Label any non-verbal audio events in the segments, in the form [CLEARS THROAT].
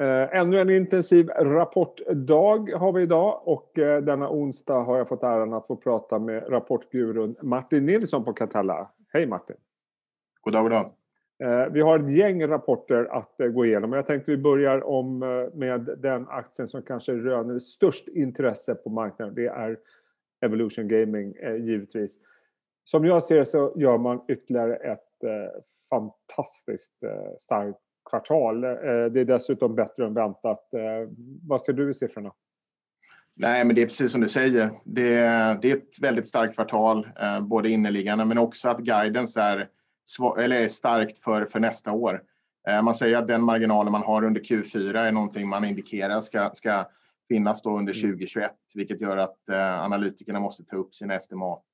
Eh, ännu en intensiv rapportdag har vi idag och eh, denna onsdag har jag fått äran att få prata med rapportgurun Martin Nilsson på Catella. Hej Martin! God dag, god dag! Eh, vi har ett gäng rapporter att gå igenom. Jag tänkte vi börjar om med den aktien som kanske röner störst intresse på marknaden. Det är Evolution Gaming givetvis. Som jag ser så gör man ytterligare ett fantastiskt starkt kvartal. Eh, det är dessutom bättre än väntat. Eh, vad ser du i siffrorna? Nej, men det är precis som du säger. Det, det är ett väldigt starkt kvartal, eh, både inneliggande men också att guidance är, eller är starkt för, för nästa år. Man säger att den marginalen man har under Q4 är någonting man indikerar ska, ska finnas då under 2021, mm. vilket gör att analytikerna måste ta upp sina estimat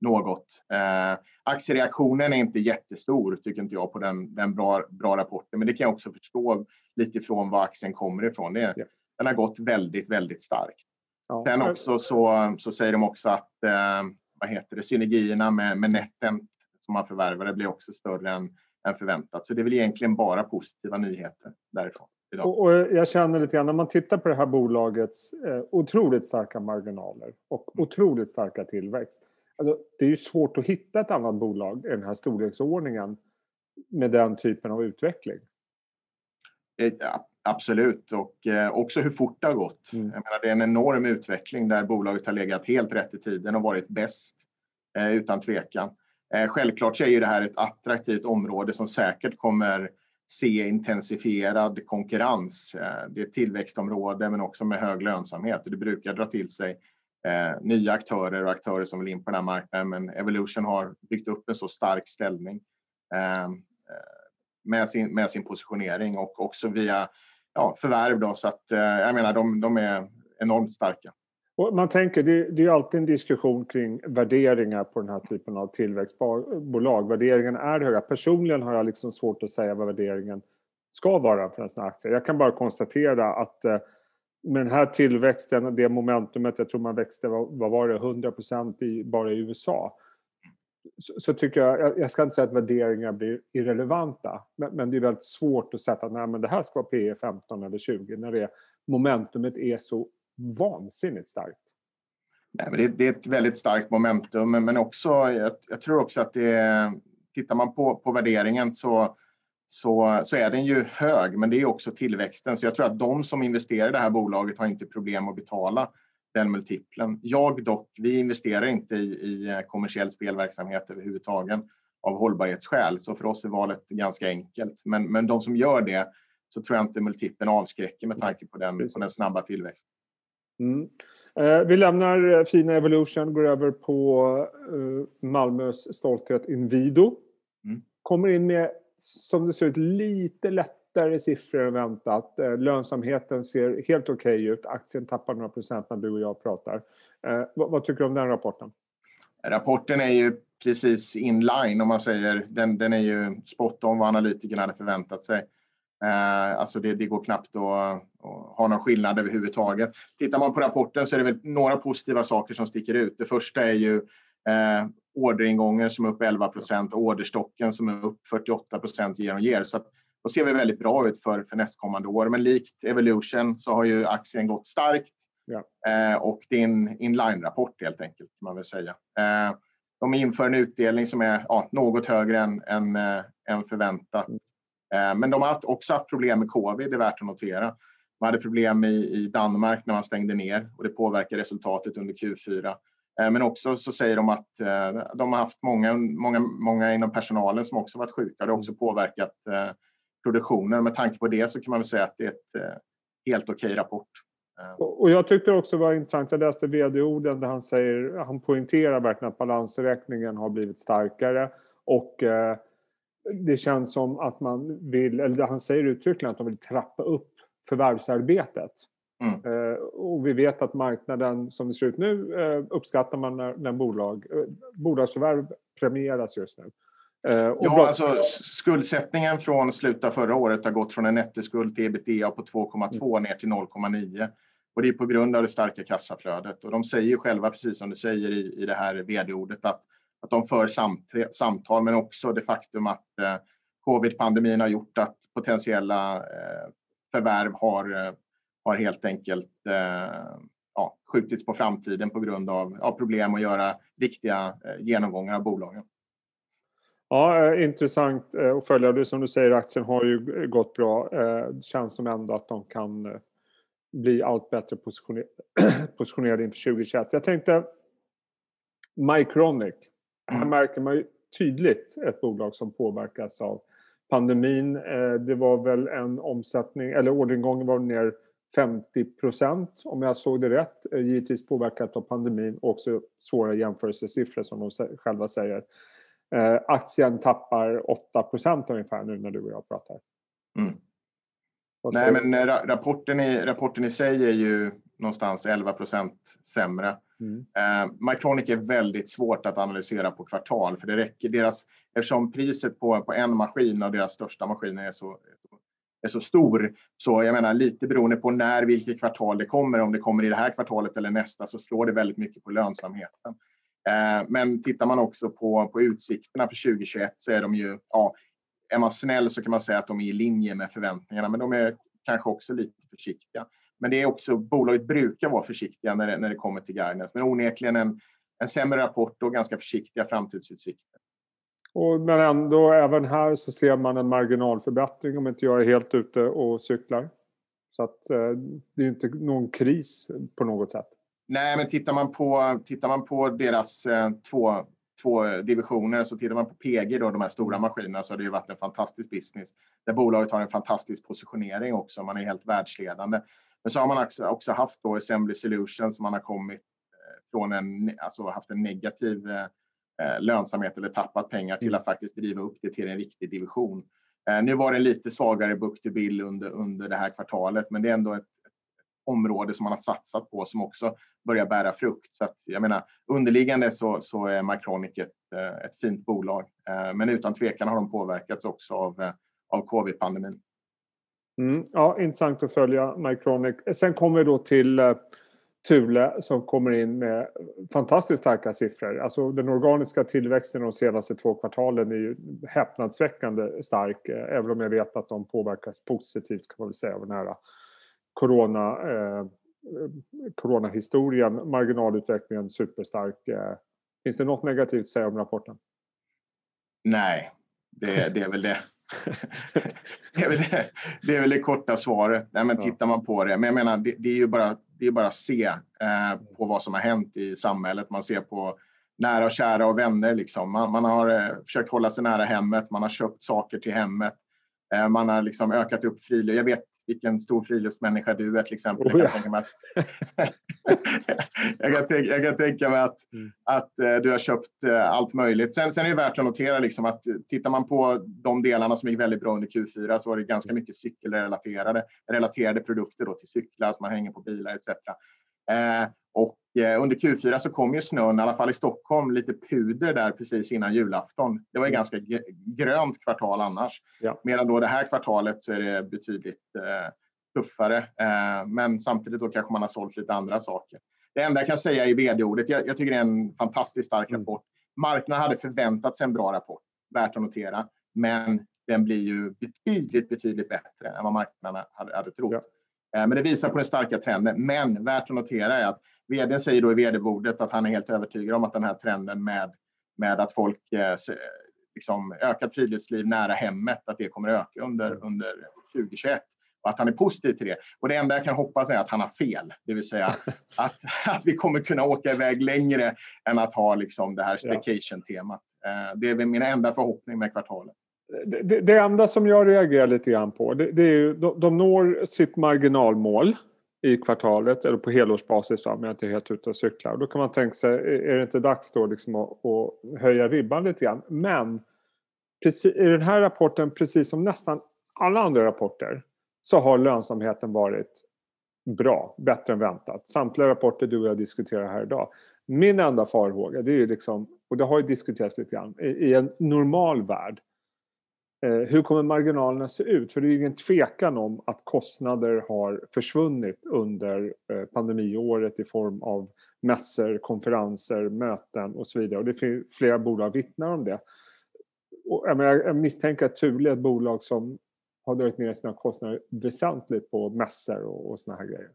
något. Eh, aktiereaktionen är inte jättestor, tycker inte jag, på den, den bra, bra rapporten. Men det kan jag också förstå lite ifrån var aktien kommer ifrån. Det, ja. Den har gått väldigt, väldigt starkt. Ja. Sen också så, så säger de också att eh, vad heter det, synergierna med, med netten som man förvärvade blir också större än, än förväntat. Så det är väl egentligen bara positiva nyheter därifrån. Och, och, jag känner lite grann när man tittar på det här bolagets eh, otroligt starka marginaler och mm. otroligt starka tillväxt Alltså, det är ju svårt att hitta ett annat bolag i den här storleksordningen med den typen av utveckling. Eh, ja, absolut, och eh, också hur fort det har gått. Mm. Menar, det är en enorm utveckling där bolaget har legat helt rätt i tiden och varit bäst, eh, utan tvekan. Självklart så är ju det här ett attraktivt område som säkert kommer se intensifierad konkurrens. Det är ett tillväxtområde men också med hög lönsamhet. Det brukar dra till sig eh, nya aktörer och aktörer som vill in på den här marknaden. Men Evolution har byggt upp en så stark ställning ehm, eh, med, sin, med sin positionering och också via ja, förvärv. Då, så att, eh, jag menar, de, de är enormt starka. Och man tänker, det, det är alltid en diskussion kring värderingar på den här typen av tillväxtbolag. Värderingen är höga. Personligen har jag liksom svårt att säga vad värderingen ska vara för en sån här aktie. Jag kan bara konstatera att eh, med den här tillväxten, det momentumet, jag tror man växte, vad var det, 100 i, bara i USA. Så, så, tycker jag, jag ska inte säga att värderingar blir irrelevanta, men, men det är väldigt svårt att sätta att det här ska vara P 15 eller 20 när det momentumet är så vansinnigt starkt. Nej, men det, det, är ett väldigt starkt momentum, men också, jag, jag tror också att det tittar man på, på värderingen så så, så är den ju hög, men det är också tillväxten. Så jag tror att de som investerar i det här bolaget har inte problem att betala den multiplen. Jag dock, vi investerar inte i, i eh, kommersiell spelverksamhet överhuvudtaget av hållbarhetsskäl, så för oss är valet ganska enkelt. Men, men de som gör det så tror jag inte multipeln avskräcker med tanke på den, på den snabba tillväxten. Mm. Eh, vi lämnar fina Evolution, går över på eh, Malmös stolthet Inwido. Mm. Kommer in med som det ser ut lite lättare siffror än väntat. Eh, lönsamheten ser helt okej okay ut. Aktien tappar några procent när du och jag pratar. Eh, vad, vad, tycker du om den rapporten? Rapporten är ju precis inline om man säger. Den, den är ju spot on vad analytikerna hade förväntat sig. Eh, alltså det, det, går knappt att, att ha någon skillnad överhuvudtaget. Tittar man på rapporten så är det väl några positiva saker som sticker ut. Det första är ju eh, orderingången som är upp 11 procent och orderstocken som är upp 48 procent year on year. Så att, då ser vi väldigt bra ut för, för nästkommande år. Men likt Evolution så har ju aktien gått starkt ja. eh, och det är en inline-rapport helt enkelt kan man väl säga. Eh, de inför en utdelning som är ja, något högre än, än, äh, än förväntat. Äh, men de har också haft problem med covid, det är värt att notera. Man hade problem i, i Danmark när man stängde ner och det påverkar resultatet under Q4. Eh, men också så säger de att eh, de har haft många, många, många inom personalen som också varit sjuka. Det har också påverkat eh, produktionen. Med tanke på det så kan man väl säga att det är ett helt okej rapport. Och jag tyckte också var intressant, jag läste vd-orden där han säger, han poängterar verkligen att balansräkningen har blivit starkare och det känns som att man vill, eller han säger uttryckligen att de vill trappa upp förvärvsarbetet. Mm. Eh, och vi vet att marknaden som det ser ut nu eh, uppskattar man när, när bolag, eh, bolagsförvärv premieras just nu. ja, alltså skuldsättningen från slutet av förra året har gått från en nettoskuld till ebitda på 2,2 mm. ner till 0,9. Och det är på grund av det starka kassaflödet. Och de säger ju själva, precis som du säger i, i det här vd-ordet, att, att de för samt, samtal, men också det faktum att eh, covid-pandemin har gjort att potentiella eh, förvärv har, har helt enkelt ja, skjutits på framtiden på grund av, av problem att göra riktiga genomgångar av bolagen. Ja, intressant att följa. Det som du säger, aktien har ju gått bra. Det känns som ändå att de kan bli allt bättre [CLEARS THROAT] positionerade inför 2021. Jag tänkte Mycronic. Här märker man ju tydligt ett bolag som påverkas av pandemin. Det var väl en omsättning, eller orderingången var ner 50% om jag såg det rätt. Givetvis påverkat av pandemin och också svåra jämförelsesiffror som de själva säger. Aktien tappar 8% ungefär nu när du och jag pratar. Mm. Nej, men rapporten i, rapporten i sig är ju någonstans 11% sämre. Mm. Mycronic är väldigt svårt att analysera på kvartal för det räcker deras, eftersom priset på, på en maskin av deras största maskiner är så, är så stor. Så jag menar lite beroende på när, vilket kvartal det kommer, om det kommer i det här kvartalet eller nästa så slår det väldigt mycket på lönsamheten. Eh, men tittar man också på, på utsikterna för 2021 så är de ju, ja, är man snäll så kan man säga att de är i linje med förväntningarna, men de är kanske också lite försiktiga. Men det är också, bolaget brukar vara försiktiga när det, när det kommer till guidance, men onekligen en, en sämre rapport och ganska försiktiga framtidsutsikter. Och, men ändå, även här så ser man en marginalförbättring om inte jag är helt ute och cyklar. Så att eh, det är inte någon kris på något sätt. Nej, men tittar man på, tittar man på deras eh, två, två divisioner så tittar man på PG, då, de här stora maskinerna, så har det ju varit en fantastisk business. Där bolaget har en fantastisk positionering också. Man är helt världsledande. Men så har man också, också haft då Assembly Solutions som man har kommit eh, från en, alltså haft en negativ eh, lönsamhet eller tappat pengar till att faktiskt driva upp det till en riktig division. Eh, nu var det lite svagare book to bill under, under det här kvartalet, men det är ändå ett, område som man har satsat på som också börjar bära frukt. Så att, jag menar, underliggande så, så är Mycronic ett, eh, ett fint bolag, eh, men utan tvekan har de påverkats också av, av covid-pandemin. Mm, ja, intressant att följa Mycronic. Sen kommer vi då till Thule som kommer in med fantastiskt starka siffror. Alltså den organiska tillväxten de senaste två kvartalen är ju häpnadsväckande stark. Uh, även om jag vet att de påverkas positivt kan man väl säga av den här corona, uh, coronahistorien. Marginalutvecklingen superstark. Finns det något negativt att säga om rapporten? Nej, det, det är väl det [LAUGHS] det, är väl det, det är väl det korta svaret. Nej, men tittar man på det. Men jag menar, det, det är ju bara, det är bara att se eh, på vad som har hänt i samhället. Man ser på nära och kära och vänner. Liksom. Man, man har eh, försökt hålla sig nära hemmet. Man har köpt saker till hemmet. Eh, man har liksom ökat upp friluftsliv. Jag vet vilken stor friluftsmänniska du är till exempel. Oh, ja. jag, kan tänka att, [LAUGHS] jag, kan tänka, jag kan tänka mig att, mm. att uh, du har köpt uh, allt möjligt. Sen, sen är det värt att notera liksom att tittar man på de delarna som gick väldigt bra under Q4 så var det ganska mm. mycket cykelrelaterade relaterade produkter då till cyklar som man hänger på bilar etc. Uh, och under Q4 så kom ju snön, i alla fall i Stockholm, lite puder där precis innan julafton. Det var ju mm. ganska grönt kvartal annars. Ja. Medan då det här kvartalet så är det betydligt eh, tuffare. Eh, men samtidigt då kanske man har sålt lite andra saker. Det enda jag kan säga i vd-ordet, jag, jag, tycker det är en fantastiskt stark mm. rapport. Marknaden hade förväntat sig en bra rapport, värt att notera. Men den blir ju betydligt, betydligt bättre än vad marknaden hade, hade trott. Ja. Eh, men det visar på den starka trenden. Men värt att notera är att Vd säger då i vd-bordet att han är helt övertygad om att den här trenden med, med att folk eh, liksom, ökat friluftsliv nära hemmet, att det kommer öka under, mm. under 2021 och att han är positiv till det. Och det enda jag kan hoppas är att han har fel, det vill säga [LAUGHS] att, att vi kommer kunna åka iväg längre än att ha liksom det här staycation-temat. Eh, det är min enda förhoppning med kvartalet. Det, det, det, enda som jag reagerar lite grann på, det, det är ju, de, de når sitt marginalmål i kvartalet eller på helårsbasis om jag inte är helt ute och cyklar. Då kan man tänka sig, är det inte dags då liksom att, att höja ribban lite grann? Men precis, i den här rapporten, precis som nästan alla andra rapporter, så har lönsamheten varit bra, bättre än väntat. Samtliga rapporter du och jag diskuterar här idag. Min enda farhåga, det är ju liksom, och det har ju diskuterats lite grann, i, i en normal värld Eh, hur kommer marginalerna se ut? För det är ingen tvekan om att kostnader har försvunnit under eh, pandemiåret i form av mässor, konferenser, möten och så vidare. Och det finns flera bolag vittnar om det. Och jag misstänker att Thule är ett bolag som har dragit ner sina kostnader väsentligt på mässor och, och såna här grejer.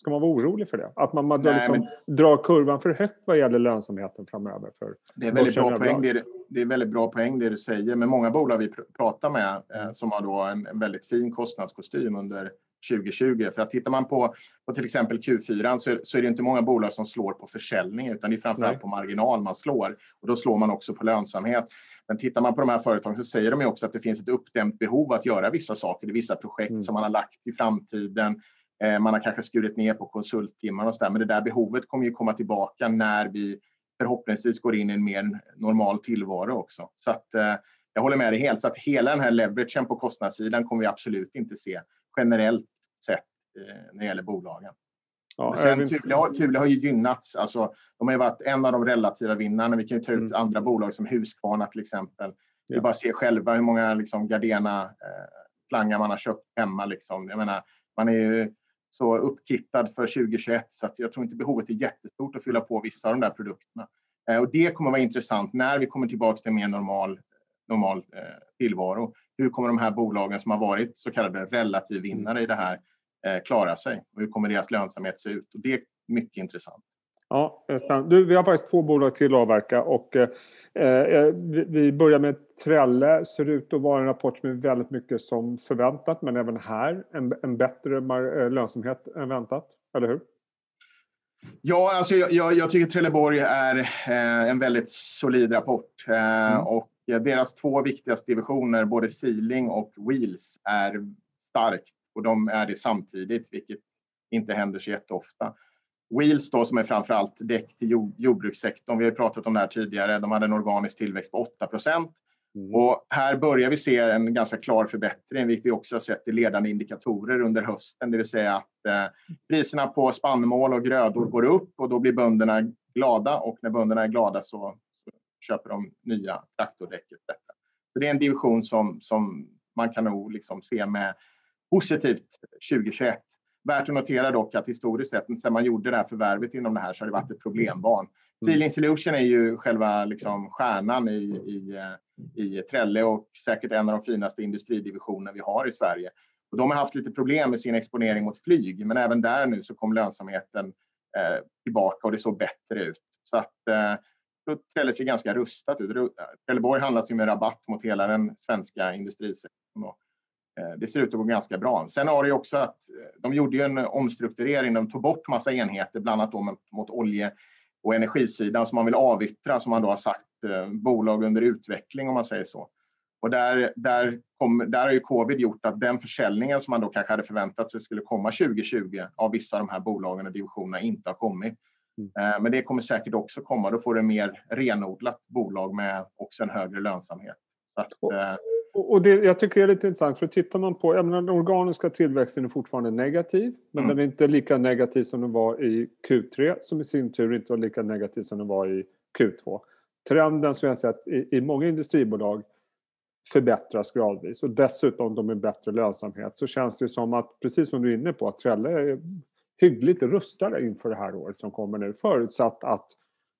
Ska man vara orolig för det? Att man, man Nej, liksom men... drar kurvan för högt vad gäller lönsamheten framöver? För det, är väldigt bra poäng, det, det är väldigt bra poäng det du säger. Men många bolag vi pratar med eh, som har då en, en, väldigt fin kostnadskostym under 2020. För att tittar man på, på till exempel Q4 så, så är det inte många bolag som slår på försäljning utan det är framförallt Nej. på marginal man slår. Och då slår man också på lönsamhet. Men tittar man på de här företagen så säger de ju också att det finns ett uppdämt behov att göra vissa saker. Är vissa projekt mm. som man har lagt i framtiden. Eh, man har kanske skurit ner på konsulttimmar och så där. Men det där behovet kommer ju komma tillbaka när vi förhoppningsvis går in i en mer normal tillvaro också. Så att eh, jag håller med dig helt. Så att hela den här leveragen på kostnadssidan kommer vi absolut inte se generellt sett eh, när det gäller bolagen. Ja, sen Thule har, Thule har ju gynnats. Alltså, de har ju varit en av de relativa vinnarna. Vi kan ju ta ut mm. andra bolag som Husqvarna till exempel. Ja. Vi bara ser själva hur många liksom, Gardena eh, man har köpt hemma. Liksom. Jag menar, man är ju så uppkittad för 2021 så att jag tror inte behovet är jättestort att fylla på vissa av de där produkterna. Eh, och det kommer vara intressant när vi kommer tillbaka till en mer normal, normal eh, tillvaro. Hur kommer de här bolagen som har varit så kallade relativvinnare i det här eh, klara sig? Och hur kommer deras lönsamhet se ut? Och det är mycket intressant. Ja, Du, vi har faktiskt två bolag till att avverka och eh, eh vi börjar med Trelle. Ser ut att vara en rapport som är väldigt mycket som förväntat men även här en, en bättre eh, lönsamhet än väntat, eller hur? Ja, alltså jag, jag, jag tycker Trelleborg är eh, en väldigt solid rapport eh, mm. och deras två viktigaste divisioner, både Sealing och Wheels, är starkt och de är det samtidigt, vilket inte händer så jätteofta. Wheels då, som är framför allt däck till jordbrukssektorn. Vi har pratat om det här tidigare. De hade en organisk tillväxt på 8 procent. Mm. Och här börjar vi se en ganska klar förbättring, vilket vi också har sett i ledande indikatorer under hösten, det vill säga att eh, priserna på spannmål och grödor går upp och då blir bönderna glada och när bönderna är glada så, så köper de nya traktordäck. Så det är en division som, som man kan nog liksom se med positivt 2021. Värt att notera dock att historiskt sett, sen man gjorde det här förvärvet inom det här, så har det varit ett problembarn. Mm. Feeling Solution är ju själva liksom stjärnan i, i, i Trelle och säkert en av de finaste industridivisioner vi har i Sverige. Och de har haft lite problem med sin exponering mot flyg, men även där nu så kom lönsamheten eh, tillbaka och det såg bättre ut. Så att eh, Trelle ser ganska rustat ut. Trelleborg handlas ju med rabatt mot hela den svenska industrisektorn. Eh, det ser ut att gå ganska bra. Sen har det också att eh, de gjorde en omstrukturering. De tog bort massa enheter, bland annat mot, mot olje och energisidan som man vill avyttra, som man då har sagt, eh, bolag under utveckling om man säger så. Och där, där, kom, där har ju covid gjort att den försäljningen som man då kanske hade förväntat sig skulle komma 2020 av vissa av de här bolagen och divisionerna inte har kommit. Mm. Men det kommer säkert också komma. Då får du mer renodlat bolag med också en högre lönsamhet. Så att, och det, jag tycker det är lite intressant, för tittar man på, jag menar, den organiska tillväxten är fortfarande negativ, men mm. den är inte lika negativ som den var i Q3, som i sin tur inte var lika negativ som den var i Q2. Trenden som jag sett i, i många industribolag förbättras gradvis och dessutom de med bättre lönsamhet så känns det som att, precis som du är inne på, att Trelle är hyggligt rustade inför det här året som kommer nu, förutsatt att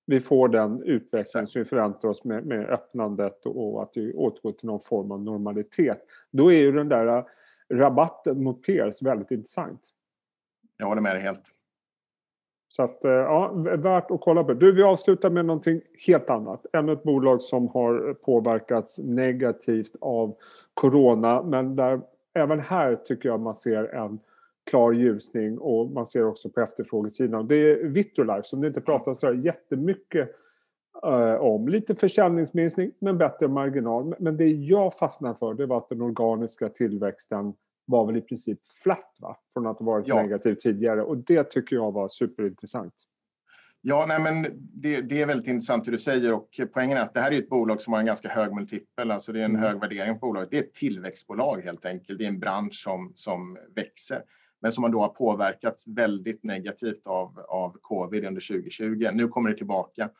vi får den utveckling som vi förväntar oss med, med öppnandet och att vi återgår till någon form av normalitet. Då är ju den där äh, rabatten mot peers väldigt intressant. Jag håller med dig helt. Så att, äh, ja, värt att kolla på. Du, vi avslutar med någonting helt annat. Ännu ett bolag som har påverkats negativt av Corona, men där även här tycker jag man ser en klar ljusning och man ser också på efterfrågesidan. Det är Vitrolife som det inte pratas så jättemycket uh, om. Lite försäljningsminskning men bättre marginal. Men det jag fastnade för det var att den organiska tillväxten var väl i princip flat va? Från att ha varit ja. negativ tidigare och det tycker jag var superintressant. Ja, nej, men det, det, är väldigt intressant det du säger och poängen är att det här är ett bolag som har en ganska hög multipel, alltså det är en mm. hög värdering på bolaget. Det är ett tillväxtbolag helt enkelt. Det är en bransch som, som växer men som då har påverkats väldigt negativt av, av covid under 2020. Nu kommer det tillbaka.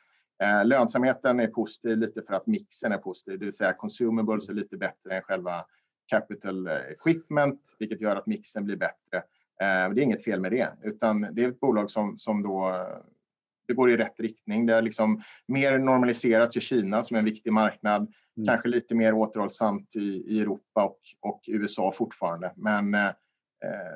Eh, lönsamheten är positiv lite för att mixen är positiv, det vill säga consumables är lite bättre än själva capital equipment, vilket gör att mixen blir bättre. Eh, det är inget fel med det, utan det är ett bolag som, som då det går i rätt riktning. Det är liksom mer normaliserat i Kina som är en viktig marknad. Mm. Kanske lite mer återhållsamt i, i Europa och, och USA fortfarande. Men eh,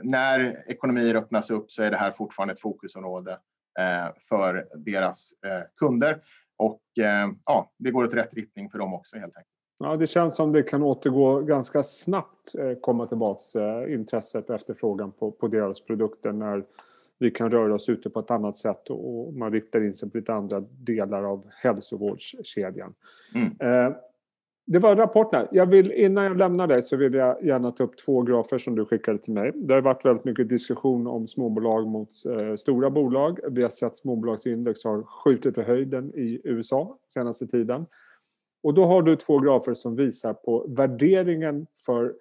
när ekonomier öppnas upp så är det här fortfarande ett fokusområde eh, för deras eh, kunder. Och eh, ja, det går åt rätt riktning för dem också helt enkelt. Ja, det känns som det kan återgå ganska snabbt, eh, komma tillbaks eh, intresset och efterfrågan på, på deras produkter när vi kan röra oss ute på ett annat sätt och man riktar in sig på lite andra delar av hälsovårdskedjan. Mm. Det var rapporterna. Jag vill, innan jag lämnar dig så vill jag gärna ta upp två grafer som du skickade till mig. Det har varit väldigt mycket diskussion om småbolag mot eh, stora bolag. Vi har sett småbolagsindex har skjutit i höjden i USA senaste tiden. Och då har du två grafer som visar på värderingen, för,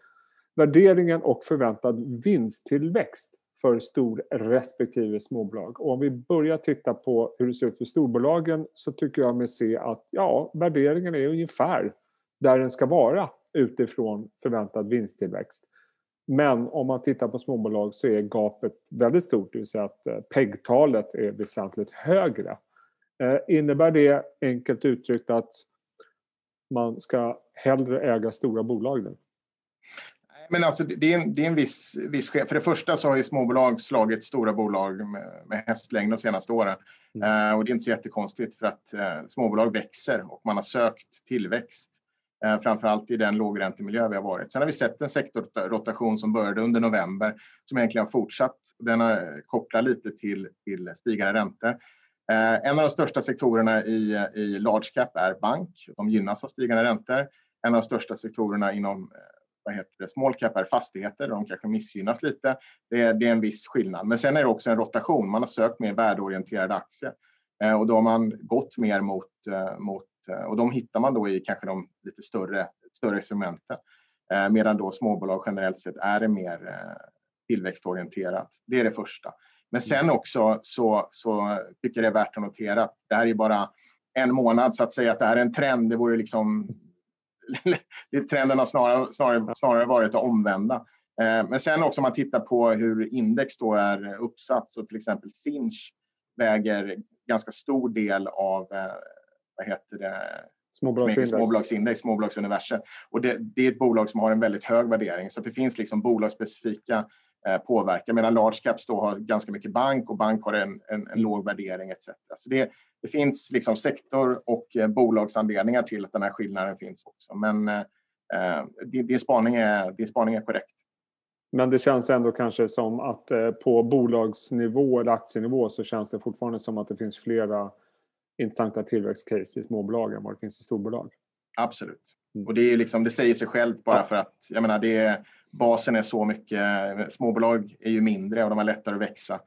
värderingen och förväntad vinsttillväxt för stor respektive småbolag. Och om vi börjar titta på hur det ser ut för storbolagen så tycker jag mig se att ja, värderingen är ungefär där den ska vara utifrån förväntad vinsttillväxt. Men om man tittar på småbolag så är gapet väldigt stort, det vill säga att eh, PEG-talet är väsentligt högre. Eh, innebär det enkelt uttryckt att man ska hellre äga stora bolag nu? Men alltså, det är en, det är en viss, viss För det första så har ju småbolag slagit stora bolag med, med hästlängd de senaste åren. Mm. Uh, och det är inte så jättekonstigt för att uh, småbolag växer och man har sökt tillväxt framför framförallt i den lågräntemiljö vi har varit. Sen har vi sett en sektorrotation som började under november som egentligen har fortsatt. Den har kopplat lite till, till stigande räntor. Eh, en av de största sektorerna i, i large cap är bank. De gynnas av stigande räntor. En av de största sektorerna inom eh, vad heter det, small cap är fastigheter, de kanske missgynnas lite. Det är, det är en viss skillnad. Men sen är det också en rotation. Man har sökt mer värdeorienterade aktier och då har man gått mer mot, mot och de hittar man då i kanske de lite större, större instrumenten. Eh, medan då småbolag generellt sett är det mer eh, tillväxtorienterat. Det är det första. Men sen mm. också så, så tycker jag det är värt att notera att det här är bara en månad så att säga att det här är en trend. Det vore liksom [LAUGHS] trenden har snarare, snarare, snarare varit det omvända. Eh, men sen också om man tittar på hur index då är uppsatt så till exempel Finch väger ganska stor del av eh, vad heter det, Småbolagsindex. Småbolagsindex, småbolagsuniversum. Och det, det, är ett bolag som har en väldigt hög värdering så det finns liksom bolagsspecifika eh, påverkan medan large caps då har ganska mycket bank och bank har en, en, en låg värdering etc. Så det, det finns liksom sektor och eh, bolagsanledningar till att den här skillnaden finns också. Men eh, din, din, spaning är, din spaning är korrekt. Men det känns ändå kanske som att eh, på bolagsnivå eller aktienivå så känns det fortfarande som att det finns flera intressanta tillväxtcase i småbolag än vad det finns i storbolag. Absolut. Mm. Och det, är liksom, det säger sig självt bara ja. för att jag menar, det är, basen är så mycket. Småbolag är ju mindre och de har lättare att växa.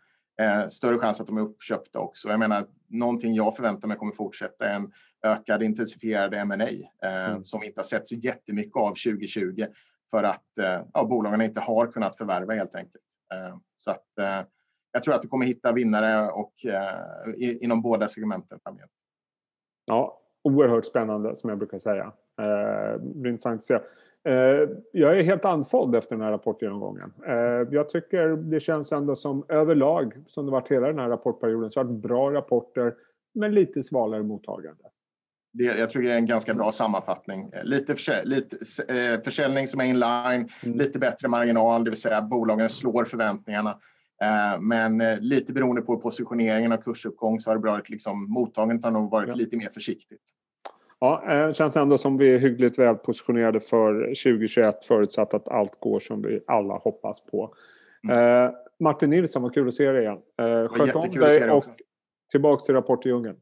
Eh, större chans att de är uppköpta också. Jag menar, någonting jag förväntar mig kommer fortsätta är en ökad intensifierad M&A eh, mm. som vi inte har sett så jättemycket av 2020 för att eh, ja, bolagen inte har kunnat förvärva helt enkelt. Eh, så att, eh, jag tror att du kommer hitta vinnare och, eh, inom båda segmenten framgent. Ja, oerhört spännande som jag brukar säga. Eh, blir intressant att se. Eh, jag är helt andfådd efter den här rapportgenomgången. Eh, jag tycker det känns ändå som överlag, som det varit hela den här rapportperioden, så har det varit bra rapporter men lite svalare mottagande. Det, jag tror det är en ganska bra sammanfattning. Eh, lite, försälj, lite försäljning som är inline, mm. lite bättre marginal, det vill säga bolagen slår förväntningarna. Men lite beroende på positioneringen av kursuppgång så har det varit liksom, mottagandet har nog varit ja. lite mer försiktigt. Ja, det eh, känns ändå som vi är hyggligt väl positionerade för 2021 förutsatt att allt går som vi alla hoppas på. Mm. Eh, Martin Nilsson, vad kul att se dig igen. Eh, sköt om dig och tillbaks till Rapport i djungeln.